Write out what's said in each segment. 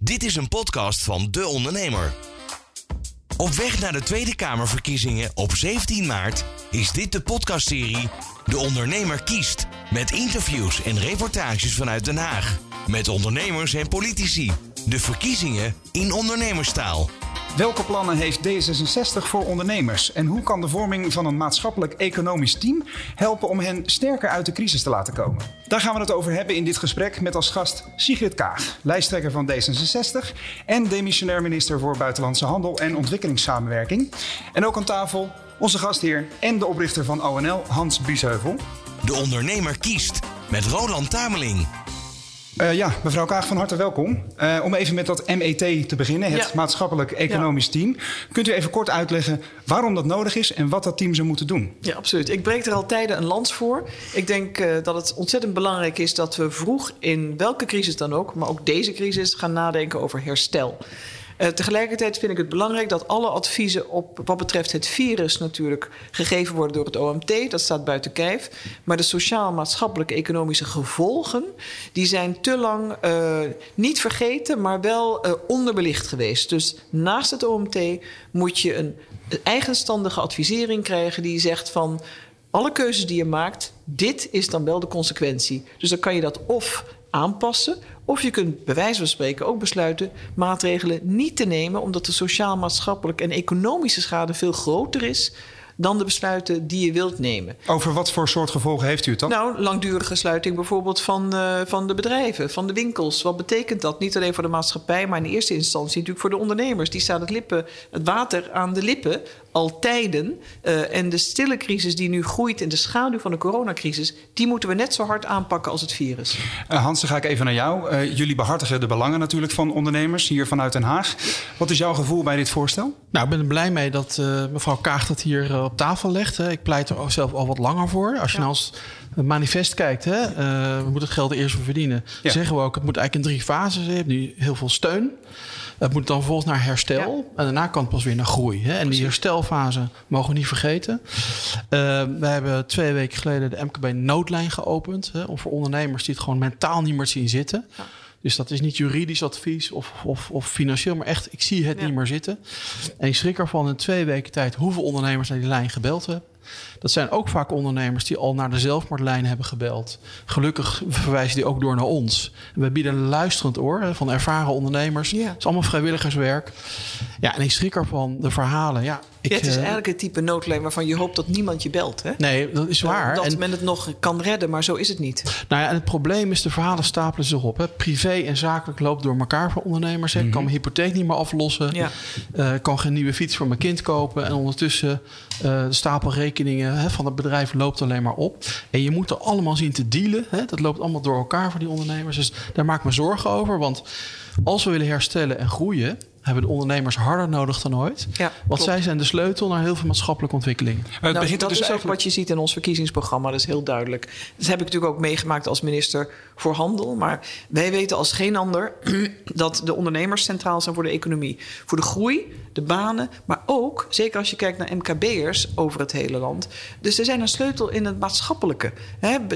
Dit is een podcast van De Ondernemer. Op weg naar de Tweede Kamerverkiezingen op 17 maart is dit de podcastserie De Ondernemer kiest. Met interviews en reportages vanuit Den Haag. Met ondernemers en politici. De verkiezingen in ondernemerstaal. Welke plannen heeft D66 voor ondernemers? En hoe kan de vorming van een maatschappelijk-economisch team helpen om hen sterker uit de crisis te laten komen? Daar gaan we het over hebben in dit gesprek met als gast Sigrid Kaag, lijsttrekker van D66 en demissionair minister voor Buitenlandse Handel en Ontwikkelingssamenwerking. En ook aan tafel onze gastheer en de oprichter van ONL, Hans Biesheuvel. De Ondernemer kiest met Roland Tameling. Uh, ja, mevrouw Kaag, van harte welkom. Uh, om even met dat MET te beginnen, het ja. maatschappelijk economisch ja. team. Kunt u even kort uitleggen waarom dat nodig is en wat dat team zou moeten doen? Ja, absoluut. Ik breek er al tijden een lans voor. Ik denk uh, dat het ontzettend belangrijk is dat we vroeg in welke crisis dan ook, maar ook deze crisis, gaan nadenken over herstel. Uh, tegelijkertijd vind ik het belangrijk dat alle adviezen op wat betreft het virus natuurlijk gegeven worden door het OMT. Dat staat buiten kijf. Maar de sociaal-maatschappelijke economische gevolgen, die zijn te lang uh, niet vergeten, maar wel uh, onderbelicht geweest. Dus naast het OMT moet je een eigenstandige advisering krijgen die zegt van alle keuzes die je maakt, dit is dan wel de consequentie. Dus dan kan je dat of aanpassen. Of je kunt bij wijze van spreken ook besluiten maatregelen niet te nemen, omdat de sociaal, maatschappelijk en economische schade veel groter is dan de besluiten die je wilt nemen. Over wat voor soort gevolgen heeft u het dan? Nou, langdurige sluiting bijvoorbeeld van, uh, van de bedrijven, van de winkels. Wat betekent dat? Niet alleen voor de maatschappij, maar in eerste instantie natuurlijk voor de ondernemers. Die staan het, lippen, het water aan de lippen al tijden. Uh, en de stille crisis die nu groeit in de schaduw van de coronacrisis, die moeten we net zo hard aanpakken als het virus. Uh, Hans, dan ga ik even naar jou. Uh, jullie behartigen de belangen natuurlijk van ondernemers hier vanuit Den Haag. Wat is jouw gevoel bij dit voorstel? Nou, ik ben er blij mee dat mevrouw Kaag dat hier op tafel legt. Hè. Ik pleit er zelf al wat langer voor. Als je ja. nou als manifest kijkt, hè, we moeten het geld eerst voor verdienen. Ja. Zeggen we ook, het moet eigenlijk in drie fases. Je hebt nu heel veel steun. Het moet dan vervolgens naar herstel. Ja. En daarna kan het pas weer naar groei. Hè? En die herstelfase mogen we niet vergeten. Uh, we hebben twee weken geleden de MKB-noodlijn geopend. Hè? Om voor ondernemers die het gewoon mentaal niet meer zien zitten. Ja. Dus dat is niet juridisch advies of, of, of financieel, maar echt, ik zie het ja. niet meer zitten. En ik schrik ervan in twee weken tijd hoeveel ondernemers naar die lijn gebeld hebben. Dat zijn ook vaak ondernemers die al naar de zelfmoordlijn hebben gebeld. Gelukkig verwijzen die ook door naar ons. We bieden een luisterend oor van ervaren ondernemers. Ja. Het is allemaal vrijwilligerswerk. Ja, en ik schrik ervan de verhalen. Ja, ik, Dit is eigenlijk het type noodlijn waarvan je hoopt dat niemand je belt. Hè? Nee, dat is waar. Dat en, men het nog kan redden, maar zo is het niet. Nou ja, en het probleem is, de verhalen stapelen zich op. Hè. Privé en zakelijk loopt door elkaar voor ondernemers. Hè. Ik kan mijn hypotheek niet meer aflossen. Ja. Uh, kan geen nieuwe fiets voor mijn kind kopen. En ondertussen uh, de stapel rekeningen hè, van het bedrijf loopt alleen maar op. En je moet er allemaal zien te dealen. Hè. Dat loopt allemaal door elkaar voor die ondernemers. Dus daar maak ik me zorgen over. Want als we willen herstellen en groeien hebben de ondernemers harder nodig dan ooit. Ja, Want klopt. zij zijn de sleutel naar heel veel maatschappelijke ontwikkeling. Nou, dat dus is eigenlijk... ook wat je ziet in ons verkiezingsprogramma. Dat is heel duidelijk. Dat heb ik natuurlijk ook meegemaakt als minister voor Handel. Maar wij weten als geen ander dat de ondernemers centraal zijn voor de economie. Voor de groei, de banen, maar ook, zeker als je kijkt naar MKB'ers over het hele land. Dus er zijn een sleutel in het maatschappelijke.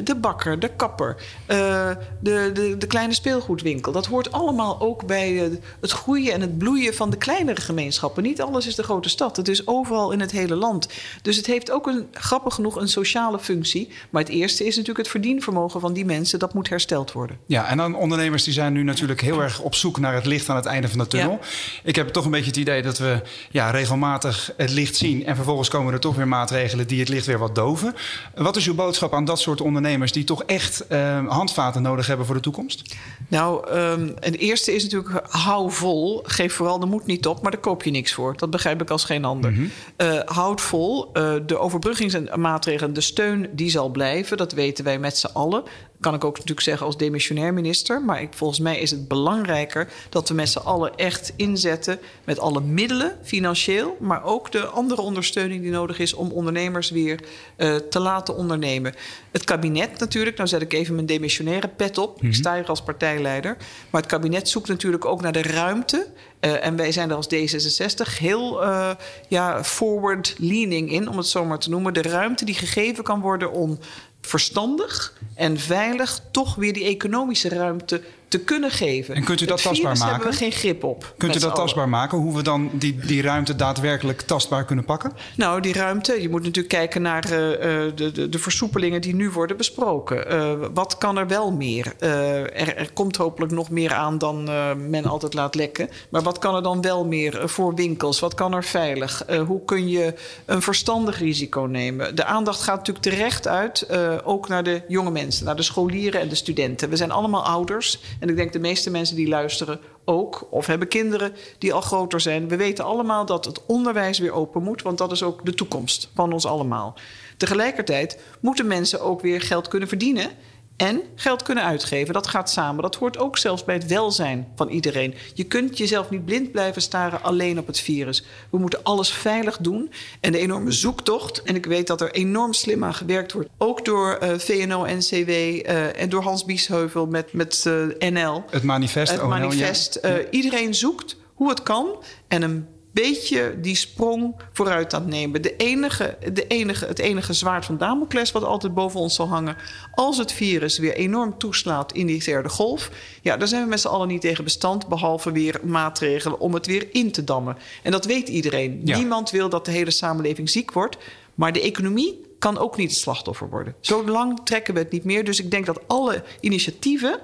De bakker, de kapper, uh, de, de, de kleine speelgoedwinkel. Dat hoort allemaal ook bij het groeien en het bloeien van de kleinere gemeenschappen. Niet alles is de grote stad. Het is overal in het hele land. Dus het heeft ook een, grappig genoeg een sociale functie. Maar het eerste is natuurlijk het verdienvermogen van die mensen. Dat moet hersteld worden. Ja, en dan ondernemers die zijn nu natuurlijk heel erg op zoek naar het licht aan het einde van de tunnel. Ja. Ik heb toch een beetje het idee dat we ja, regelmatig het licht zien. En vervolgens komen er toch weer maatregelen die het licht weer wat doven. Wat is uw boodschap aan dat soort ondernemers die toch echt uh, handvaten nodig hebben voor de toekomst? Nou, um, het eerste is natuurlijk hou vol. Geef vooral de moed niet op, maar daar koop je niks voor. Dat begrijp ik als geen ander. Mm -hmm. uh, houd vol. Uh, de overbruggingsmaatregelen, de steun, die zal blijven. Dat weten wij met z'n allen. Kan ik ook natuurlijk zeggen als demissionair minister. Maar ik, volgens mij is het belangrijker dat we met z'n allen echt inzetten met alle middelen, financieel, maar ook de andere ondersteuning die nodig is om ondernemers weer uh, te laten ondernemen. Het kabinet natuurlijk, nou zet ik even mijn demissionaire pet op. Mm -hmm. Ik sta hier als partijleider. Maar het kabinet zoekt natuurlijk ook naar de ruimte. Uh, en wij zijn er als D66 heel uh, ja, forward-leaning in, om het zo maar te noemen. De ruimte die gegeven kan worden om verstandig en veilig toch weer die economische ruimte te kunnen geven. En kunt u dat tastbaar maken? hebben we geen grip op. Kunt u dat tastbaar maken? Hoe we dan die, die ruimte daadwerkelijk tastbaar kunnen pakken? Nou, die ruimte. Je moet natuurlijk kijken naar uh, de, de, de, versoepelingen die nu worden besproken. Uh, wat kan er wel meer? Uh, er, er, komt hopelijk nog meer aan dan men altijd laat lekken. Maar wat kan er dan wel meer voor winkels? Wat kan er veilig? hoe kun je een verstandig risico nemen? De aandacht gaat natuurlijk terecht uit, ook naar de jonge mensen, naar de scholieren en de studenten. We zijn allemaal ouders. En ik denk de meeste mensen die luisteren ook, of hebben kinderen die al groter zijn. We weten allemaal dat het onderwijs weer open moet, want dat is ook de toekomst van ons allemaal. Tegelijkertijd moeten mensen ook weer geld kunnen verdienen en geld kunnen uitgeven. Dat gaat samen. Dat hoort ook zelfs bij het welzijn van iedereen. Je kunt jezelf niet blind blijven staren alleen op het virus. We moeten alles veilig doen. En de enorme zoektocht, en ik weet dat er enorm slim aan gewerkt wordt, ook door uh, VNO-NCW uh, en door Hans Biesheuvel met, met uh, NL. Het manifest. Het manifest. Ja. Iedereen zoekt hoe het kan en een beetje die sprong vooruit aan het nemen. De enige, de enige, het enige zwaard van Damocles wat altijd boven ons zal hangen... als het virus weer enorm toeslaat in die derde golf... ja, daar zijn we met z'n allen niet tegen bestand... behalve weer maatregelen om het weer in te dammen. En dat weet iedereen. Ja. Niemand wil dat de hele samenleving ziek wordt. Maar de economie kan ook niet het slachtoffer worden. Zo lang trekken we het niet meer. Dus ik denk dat alle initiatieven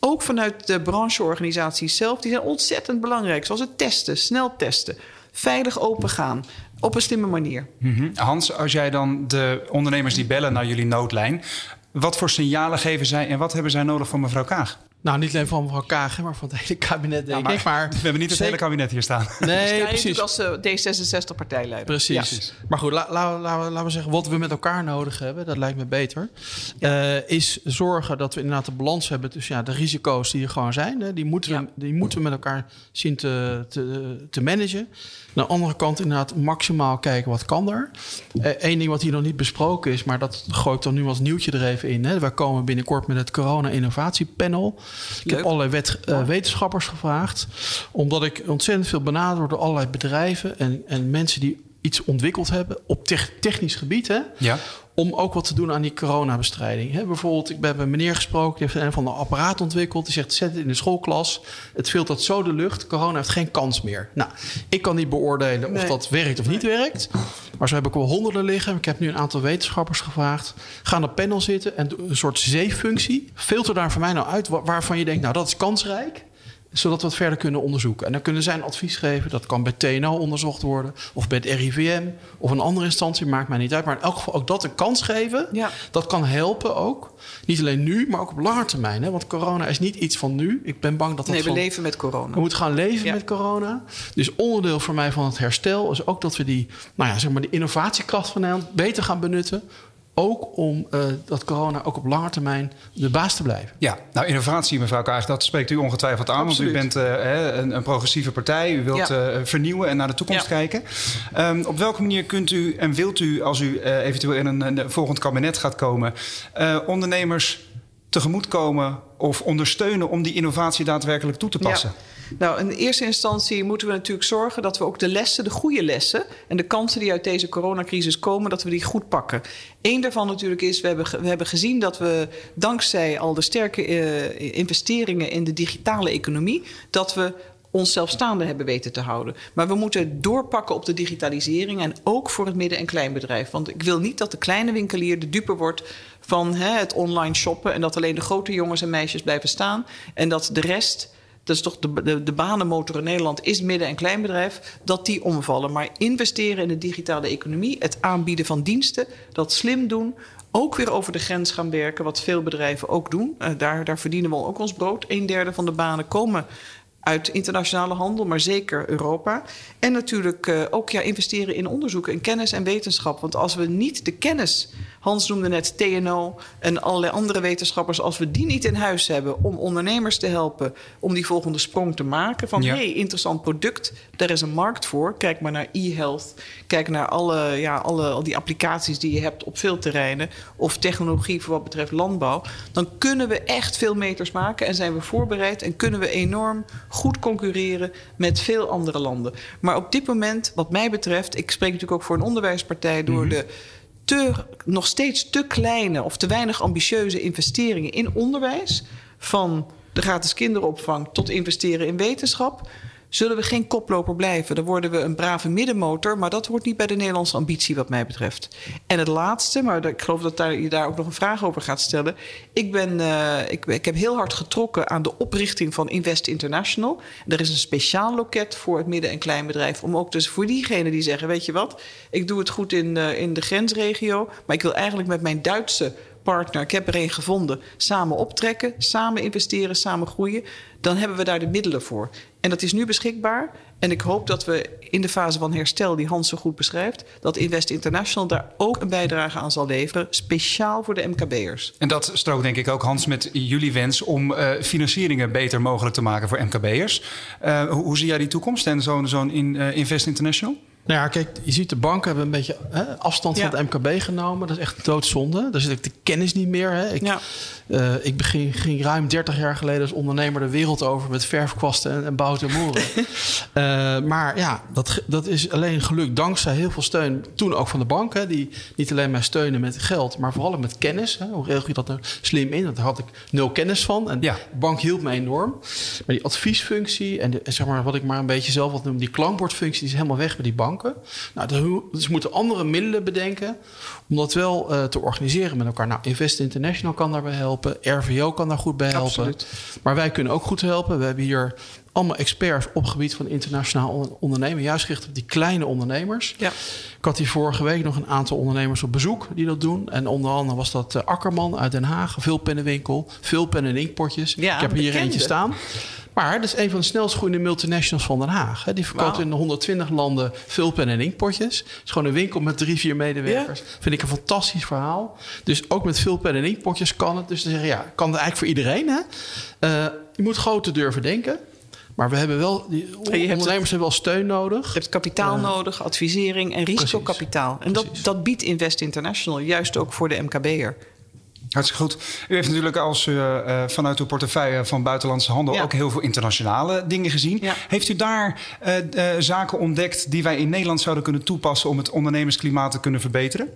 ook vanuit de brancheorganisaties zelf, die zijn ontzettend belangrijk. Zoals het testen, snel testen, veilig opengaan. Op een slimme manier. -hmm. Hans, als jij dan de ondernemers die bellen naar jullie noodlijn, wat voor signalen geven zij en wat hebben zij nodig van mevrouw Kaag? Nou, niet alleen van mevrouw Kaag, maar van het hele kabinet, denk maar, ik. Maar we hebben niet het hele kabinet hier staan. Nee, precies. als uh, D66-partijleider. Precies. Ja. precies. Maar goed, laten la, la, la, we zeggen wat we met elkaar nodig hebben. Dat lijkt me beter. Ja. Uh, is zorgen dat we inderdaad de balans hebben tussen ja, de risico's die er gewoon zijn. Hè, die, moeten ja. we, die moeten we met elkaar zien te, te, te managen. Aan de andere kant inderdaad maximaal kijken wat kan er. Eén uh, ding wat hier nog niet besproken is, maar dat gooi ik dan nu als nieuwtje er even in. Hè. Wij komen binnenkort met het corona-innovatiepanel. Ik heb allerlei wet, uh, wetenschappers gevraagd. Omdat ik ontzettend veel benaderd word door allerlei bedrijven en, en mensen die iets ontwikkeld hebben op technisch gebied. Hè? Ja. Om ook wat te doen aan die coronabestrijding. Hè? Bijvoorbeeld, ik ben met een meneer gesproken, die heeft een van een apparaat ontwikkeld. Die zegt, zet het in de schoolklas. Het filtert zo de lucht. Corona heeft geen kans meer. Nou, ik kan niet beoordelen nee. of dat werkt of niet werkt. Maar zo heb ik wel honderden liggen. Ik heb nu een aantal wetenschappers gevraagd. Ga aan panel zitten en een soort zeefunctie. Filter daar voor mij nou uit waarvan je denkt, nou dat is kansrijk zodat we het verder kunnen onderzoeken. En dan kunnen zij een advies geven. Dat kan bij TNO onderzocht worden. Of bij het RIVM. Of een andere instantie. Maakt mij niet uit. Maar in elk geval ook dat een kans geven. Ja. Dat kan helpen ook. Niet alleen nu, maar ook op lange termijn. Hè? Want corona is niet iets van nu. Ik ben bang dat dat Nee, we van, leven met corona. We moeten gaan leven ja. met corona. Dus onderdeel voor mij van het herstel is ook dat we die, nou ja, zeg maar, de innovatiekracht van Nederland beter gaan benutten ook om uh, dat corona ook op lange termijn de baas te blijven. Ja, nou innovatie mevrouw Kaag, dat spreekt u ongetwijfeld aan. Absoluut. Want u bent uh, een, een, progressieve partij. U wilt ja. uh, vernieuwen en naar de toekomst ja. kijken. Um, op welke manier kunt u en wilt u, als u eventueel in een, een, volgend kabinet gaat komen... ondernemers tegemoetkomen of ondersteunen om die innovatie daadwerkelijk toe te passen? Ja. Nou, in eerste instantie moeten we natuurlijk zorgen dat we ook de lessen, de goede lessen en de kansen die uit deze coronacrisis komen, dat we die goed pakken. Eén daarvan natuurlijk is, we hebben, we hebben gezien dat we dankzij al de sterke uh, investeringen in de digitale economie, dat we ons hebben weten te houden. Maar we moeten doorpakken op de digitalisering en ook voor het midden- en kleinbedrijf. Want ik wil niet dat de kleine winkelier de dupe wordt van hè, het online shoppen en dat alleen de grote jongens en meisjes blijven staan en dat de rest dat is toch de, de, de banenmotor in Nederland, is midden- en kleinbedrijf, dat die omvallen. Maar investeren in de digitale economie, het aanbieden van diensten, dat slim doen, ook weer over de grens gaan werken, wat veel bedrijven ook doen. Uh, daar, daar verdienen we ook ons brood. Een derde van de banen komen uit internationale handel, maar zeker Europa. En natuurlijk uh, ook ja, investeren in onderzoek en kennis en wetenschap. Want als we niet de kennis, Hans noemde net TNO en allerlei andere wetenschappers, als we die niet in huis hebben om ondernemers te helpen om die volgende sprong te maken. Van Ja. hé, hey, interessant product, daar is een markt voor. Kijk maar naar e-health. Kijk naar alle, ja, alle al die applicaties die je hebt op veel terreinen. Of technologie voor wat betreft landbouw. Dan kunnen we echt veel meters maken en zijn we voorbereid en kunnen we enorm goed concurreren met veel andere landen. Maar op dit moment, wat mij betreft, ik spreek natuurlijk ook voor een onderwijspartij, door de nog steeds te kleine of te weinig ambitieuze investeringen in onderwijs. Van de gratis kinderopvang tot investeren in wetenschap zullen we geen koploper blijven. Dan worden we een brave middenmotor, maar dat hoort niet bij de Nederlandse ambitie, wat mij betreft. En het laatste, maar ik geloof dat daar, je daar ook nog een vraag over gaat stellen. Ik, ben, uh, ik, ik, heb heel hard getrokken aan de oprichting van Invest International. Er is een speciaal loket voor het midden- en kleinbedrijf. Om ook dus voor diegenen die zeggen: Weet je wat, ik doe het goed in, uh, in de grensregio, maar ik wil eigenlijk met mijn Duitse partner, ik heb er een gevonden, samen optrekken, samen investeren, samen groeien, dan hebben we daar de middelen voor. En dat is nu beschikbaar. En ik hoop dat we in de fase van herstel, die Hans zo goed beschrijft, dat Invest International daar ook een bijdrage aan zal leveren, speciaal voor de MKB'ers. En dat strookt denk ik ook, Hans, met jullie wens om uh, financieringen beter mogelijk te maken voor MKB'ers. Uh, hoe, hoe, zie jij die toekomst en zo'n zo'n in, uh, Invest International? Nou ja, kijk, je ziet de banken hebben een beetje hè, afstand van het MKB genomen. Dat is echt doodzonde. Daar zit ik de kennis niet meer. Hè. Ik, ja. uh, ik begin, ging ruim 30 jaar geleden als ondernemer de wereld over met verfkwasten en, en bouten en moeren. uh, maar ja, dat, dat is alleen gelukt dankzij heel veel steun. Toen ook van de banken, die niet alleen mij steunen met geld, maar vooral ook met kennis. Hè. Hoe regel je dat nou slim in? Daar had ik nul kennis van. En ja. de bank hielp me enorm. Maar die adviesfunctie en, de, en zeg maar, wat ik maar een beetje zelf wat noem, die klankbordfunctie, die is helemaal weg bij die bank. Nou, dus we moeten andere middelen bedenken om dat wel uh, te organiseren met elkaar. Nou, Invest International kan daarbij helpen, RVO kan daar goed bij helpen. Absoluut. Maar wij kunnen ook goed helpen. We hebben hier allemaal experts op het gebied van internationaal ondernemen. Juist gericht op die kleine ondernemers. Ja. Ik had hier vorige week nog een aantal ondernemers op bezoek die dat doen. En onder andere was dat uh, Akkerman uit Den Haag, veel pennenwinkel, veel pen- en inkpotjes. Ja, Ik heb hier eentje staan. Maar dat is een van de snelst groeiende multinationals van Den Haag. Die verkoopt in 120 landen vulpen en inkpotjes. Het is gewoon een winkel met drie, vier medewerkers. Vind ik een fantastisch verhaal. Dus ook met vulpen en inkpotjes kan het. Dus te zeggen, ja, kan het eigenlijk voor iedereen. Hè? Uh, je moet groter durven denken. Maar we hebben wel, die ondernemers hebben wel steun nodig. Je hebt kapitaal uh, nodig, advisering en risicokapitaal. En dat, dat biedt Invest International juist ook voor de MKB'er. Hartstikke goed. U heeft natuurlijk als uh, vanuit uw portefeuille van buitenlandse handel ja. ook heel veel internationale dingen gezien. Ja. Heeft u daar uh, zaken ontdekt die wij in Nederland zouden kunnen toepassen om het ondernemersklimaat te kunnen verbeteren?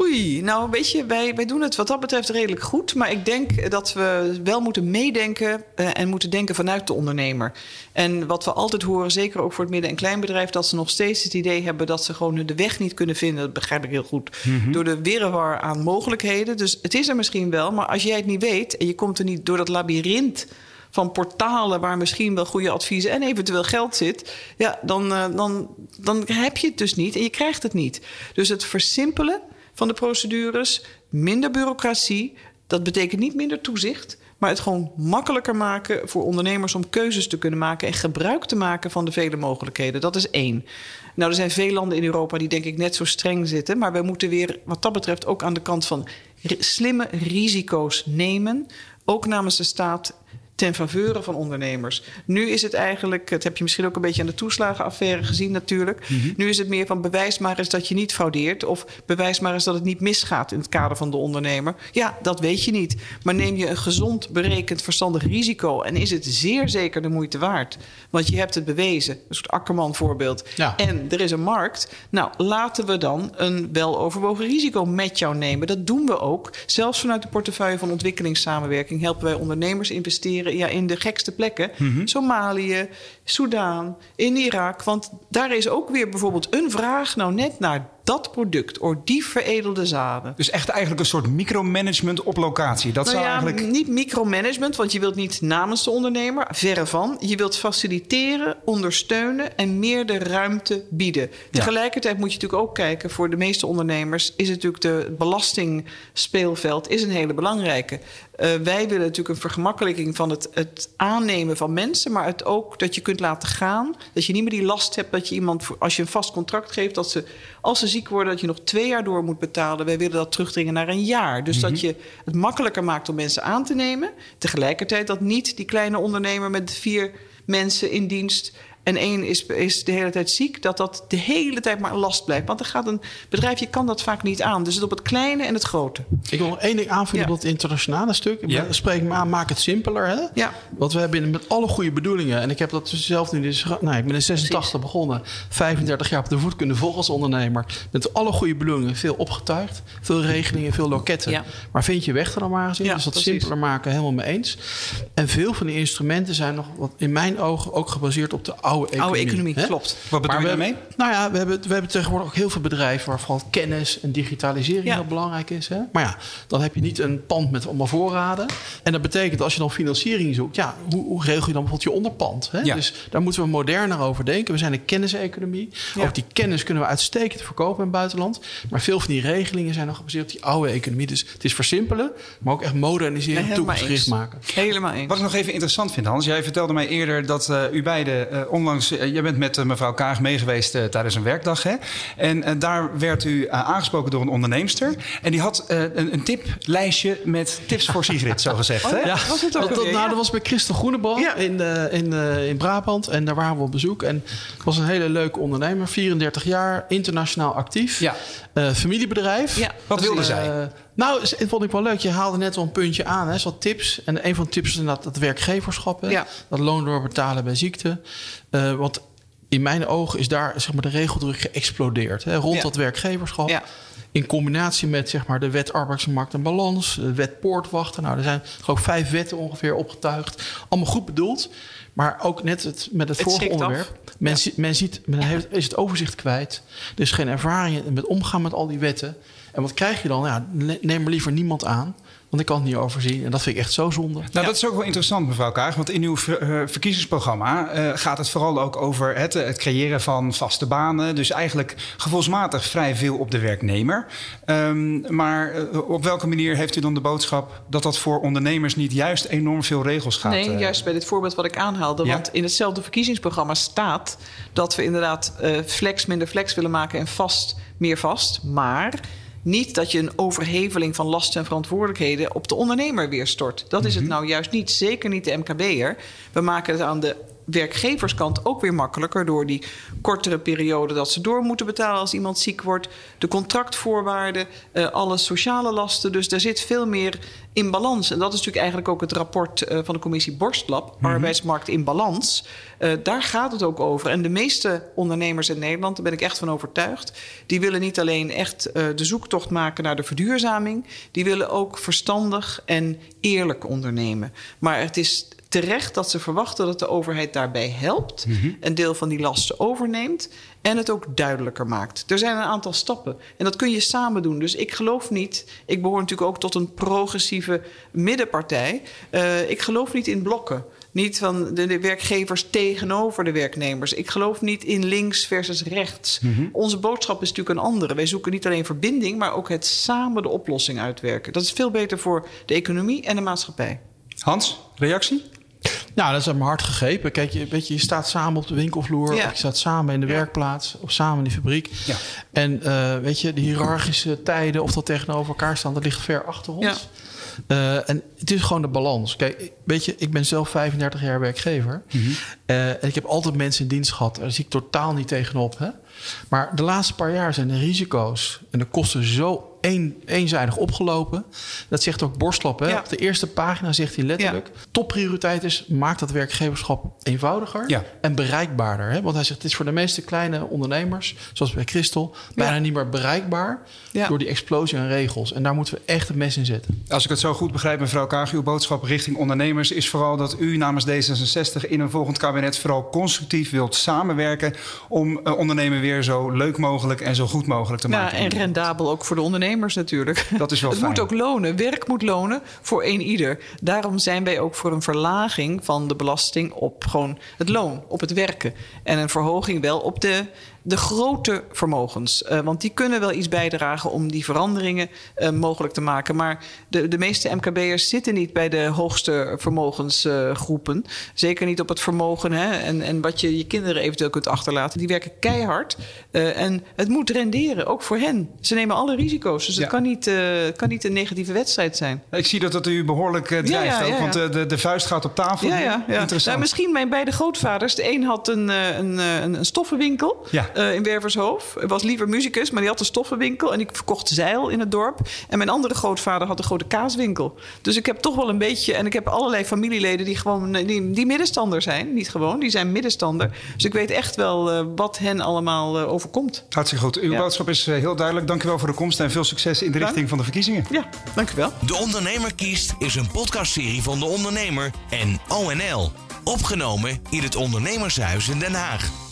Oei, nou weet je, wij, wij doen het wat dat betreft redelijk goed. Maar ik denk dat we wel moeten meedenken uh, en moeten denken vanuit de ondernemer. En wat we altijd horen, zeker ook voor het midden- en kleinbedrijf... dat ze nog steeds het idee hebben dat ze gewoon de weg niet kunnen vinden. Dat begrijp ik heel goed. Mm -hmm. Door de wirrewar aan mogelijkheden. Dus het is er misschien wel, maar als jij het niet weet... en je komt er niet door dat labyrint van portalen waar misschien wel goede adviezen en eventueel geld zit, ja, dan, uh, dan, dan heb je het dus niet en je krijgt het niet. Dus het versimpelen van de procedures, minder bureaucratie. Dat betekent niet minder toezicht, maar het gewoon makkelijker maken voor ondernemers om keuzes te kunnen maken en gebruik te maken van de vele mogelijkheden. Dat is één. Nou, er zijn veel landen in Europa die denk ik net zo streng zitten, maar wij moeten weer wat dat betreft ook aan de kant van slimme risico's nemen, ook namens de staat ten faveur van ondernemers. Nu is het eigenlijk, dat heb je misschien ook een beetje aan de toeslagenaffaire gezien natuurlijk. Mm -hmm. Nu is het meer van bewijs maar eens dat je niet fraudeert. Of bewijs maar eens dat het niet misgaat in het kader van de ondernemer. Ja, dat weet je niet. Maar neem je een gezond, berekend, verstandig risico en is het zeer zeker de moeite waard. Want je hebt het bewezen. Een soort Akkerman voorbeeld. Ja. En er is een markt. Nou, laten we dan een weloverwogen risico met jou nemen. Dat doen we ook. Zelfs vanuit de portefeuille van ontwikkelingssamenwerking helpen wij ondernemers investeren ja, in de gekste plekken. Mm -hmm. Somalië, Soudaan, in Irak. Want daar is ook weer bijvoorbeeld een vraag nou net naar dat product, of die veredelde zaden. Dus echt eigenlijk een soort micromanagement op locatie. Dat nou zou ja, eigenlijk... Niet micromanagement, want je wilt niet namens de ondernemer, verre van. Je wilt faciliteren, ondersteunen en meer de ruimte bieden. Tegelijkertijd moet je natuurlijk ook kijken, voor de meeste ondernemers is het natuurlijk de belastingspeelveld is een hele belangrijke. Uh, wij willen natuurlijk een vergemakkelijking van het, het aannemen van mensen, maar het ook dat je kunt laten gaan. Dat je niet meer die last hebt dat je iemand, als je een vast contract geeft, dat ze als ze ziek worden, dat je nog twee jaar door moet betalen. Wij willen dat terugdringen naar een jaar. Dus mm -hmm. dat je het makkelijker maakt om mensen aan te nemen. Tegelijkertijd dat niet die kleine ondernemer met vier mensen in dienst en één is, is de hele tijd ziek, dat dat de hele tijd maar last blijft. Want er gaat een bedrijfje kan dat vaak niet aan. Dus het op het kleine en het grote. Ik wil nog één ding aanvullen op dat internationale stuk. Ja. Spreek me aan, maak het simpeler. Hè? Ja. Want we hebben met alle goede bedoelingen. En ik heb dat zelf nu. Dus, nou, ik ben in 86 begonnen. 35 jaar op de voet kunnen volgen als ondernemer. Met alle goede bedoelingen. Veel opgetuigd. Veel regelingen, veel loketten. Ja. Maar vind je weg er dan maar eens in. Ja, dus dat simpeler maken, helemaal mee eens. En veel van die instrumenten zijn nog, wat in mijn ogen, ook gebaseerd op de oude economie. Oude economie, klopt. Wat bedoel je daarmee? Nou ja, we hebben, we hebben tegenwoordig ook heel veel bedrijven waarvan kennis en digitalisering heel belangrijk is. Hè? Maar ja, dan heb je niet een pand met allemaal voorraden. En dat betekent als je dan financiering zoekt, ja, hoe, hoe regel je dan bijvoorbeeld je onderpand? Hè? Dus daar moeten we moderner over denken. We zijn een kenniseconomie. Ook die kennis kunnen we uitstekend verkopen in het buitenland. Maar veel van die regelingen zijn nog gebaseerd op die oude economie. Dus het is versimpelen, maar ook echt moderniseren, toekomstgericht maken. Helemaal eens. Wat ik nog even interessant vind, Hans. Jij vertelde mij eerder dat uh, u beiden uh, onlangs... Uh, jij bent met mevrouw Kaag meegeweest tijdens een werkdag. Hè? En daar werd u aangesproken door een onderneemster. En die had een, een tiplijstje met tips voor Sigrid, zo gezegd. Oh, ja, was het ook dat, nou, dat was bij Christel Groeneboom ja. in, in, in Brabant. En daar waren we op bezoek. En het was een hele leuke ondernemer. 34 jaar, internationaal actief. Ja. familiebedrijf. Ja. Wat wilde zij? Nou, dat vond ik wel leuk. Je haalde net al een puntje aan, hè, wat tips. En een van de tips is inderdaad dat werkgeverschap. Hè? Ja. Dat loon doorbetalen bij ziekte. Uh, want in mijn ogen is daar zeg maar, de regeldruk geëxplodeerd. Hè, rond dat werkgeverschap. Ja. In combinatie met zeg maar, de wet arbeidsmarkt en balans, de wet poortwachten. Nou, er zijn gewoon vijf wetten ongeveer opgetuigd. Allemaal goed bedoeld. Maar ook net het, met het, het vorige onderwerp. Men, men, ziet, men heeft, is het overzicht kwijt. Er is geen ervaring met omgaan met al die wetten. En wat krijg je dan? Ja, neem er liever niemand aan. Want ik kan het niet overzien. En dat vind ik echt zo zonde. Nou, dat is ook wel interessant, mevrouw Kaag. Want in uw eh, verkiezingsprogramma uh, gaat het vooral ook over het, het, creëren van vaste banen. Dus eigenlijk gevoelsmatig vrij veel op de werknemer. Um, maar uh, op welke manier heeft u dan de boodschap dat dat voor ondernemers niet juist enorm veel regels gaat? Nee, juist bij dit voorbeeld wat ik aanhaalde. Ja? Want in hetzelfde verkiezingsprogramma staat dat we inderdaad flex minder flex willen maken en vast meer vast. Maar niet dat je een overheveling van lasten en verantwoordelijkheden op de ondernemer weer stort. Dat is het mhm. nou juist niet. Zeker niet de MKB'er. We maken het aan de werkgeverskant ook weer makkelijker door die kortere periode dat ze door moeten betalen als iemand ziek wordt, de contractvoorwaarden, uh, alle sociale lasten. Dus daar zit veel meer in balans. En dat is natuurlijk eigenlijk ook het rapport uh, van de commissie Borstlab, mm arbeidsmarkt in balans. Uh, daar gaat het ook over. En de meeste ondernemers in Nederland, daar ben ik echt van overtuigd, die willen niet alleen echt de zoektocht maken naar de verduurzaming, die willen ook verstandig en eerlijk ondernemen. Maar het is terecht dat ze verwachten dat de overheid daarbij helpt, mm een deel van die lasten overneemt en het ook duidelijker maakt. Er zijn een aantal stappen en dat kun je samen doen. Dus ik geloof niet, ik behoor natuurlijk ook tot een progressieve middenpartij. Uh, ik geloof niet in blokken. Niet van de werkgevers tegenover de werknemers. Ik geloof niet in links versus rechts. Mm -hmm. Onze boodschap is natuurlijk een andere. Wij zoeken niet alleen verbinding, maar ook het samen de oplossing uitwerken. Dat is veel beter voor de economie en de maatschappij. Hans, reactie? Nou, dat is aan mijn hart gegrepen. Kijk, je, weet je, je staat samen op de winkelvloer, ja. of je staat samen in de werkplaats, of samen in de fabriek. Ja. En uh, weet je, de hiërarchische tijden, of dat tegenover elkaar staan, dat ligt ver achter ons. Uh, en het is gewoon de balans. Kijk, weet je, ik ben zelf 35 jaar werkgever. Mm -hmm. uh, en ik heb altijd mensen in dienst gehad. Daar zie ik totaal niet tegenop. Hè? Maar de laatste paar jaar zijn de risico's en de kosten zo een, eenzijdig opgelopen. Dat zegt ook Borstlap. Hè? Op de eerste pagina zegt hij letterlijk... topprioriteit is, maak dat werkgeverschap eenvoudiger en bereikbaarder. Hè? Want hij zegt, het is voor de meeste kleine ondernemers... zoals bij Christel, bijna niet meer bereikbaar... door die explosie aan regels. En daar moeten we echt het mes in zetten. Als ik het zo goed begrijp, mevrouw Kaag... uw boodschap richting ondernemers is vooral dat u namens D66... in een volgend kabinet vooral constructief wilt samenwerken... om uh, ondernemen weer zo leuk mogelijk en zo goed mogelijk te maken. Ja, en rendabel ook voor de ondernemers natuurlijk. Dat is wel Het moet ook lonen. Werk moet lonen voor een ieder. Daarom zijn wij ook voor een verlaging van de belasting op gewoon het loon, op het werken. En een verhoging wel op de de grote vermogens. Uh, want die kunnen wel iets bijdragen om die veranderingen uh, mogelijk te maken. Maar de, de meeste MKB'ers zitten niet bij de hoogste vermogensgroepen. Uh, Zeker niet op het vermogen hè, en, en wat je je kinderen eventueel kunt achterlaten. Die werken keihard. en het moet renderen, ook voor hen. Ze nemen alle risico's. Dus het kan, niet, uh, kan niet een negatieve wedstrijd zijn. Ik zie dat het u behoorlijk uh, drijft ook, want de, de vuist gaat op tafel. Ja, ja, Interessant. Nou, misschien mijn beide grootvaders. De een had een, een, een, een stoffenwinkel in Wervershoofd. Hij was liever muzikus, maar die had een stoffenwinkel. En ik verkocht zeil in het dorp. En mijn andere grootvader had een grote kaaswinkel. Dus ik heb toch wel een beetje... En ik heb allerlei familieleden die gewoon die, die middenstander zijn. Niet gewoon, die zijn middenstander. Dus ik weet echt wel wat hen allemaal overkomt. Hartstikke goed. Uw boodschap is heel duidelijk. Dank u wel voor de komst en veel succes in de richting van de verkiezingen. Ja, dank u wel. De Ondernemer kiest is een podcastserie van De Ondernemer en ONL. Opgenomen in het Ondernemershuis in Den Haag.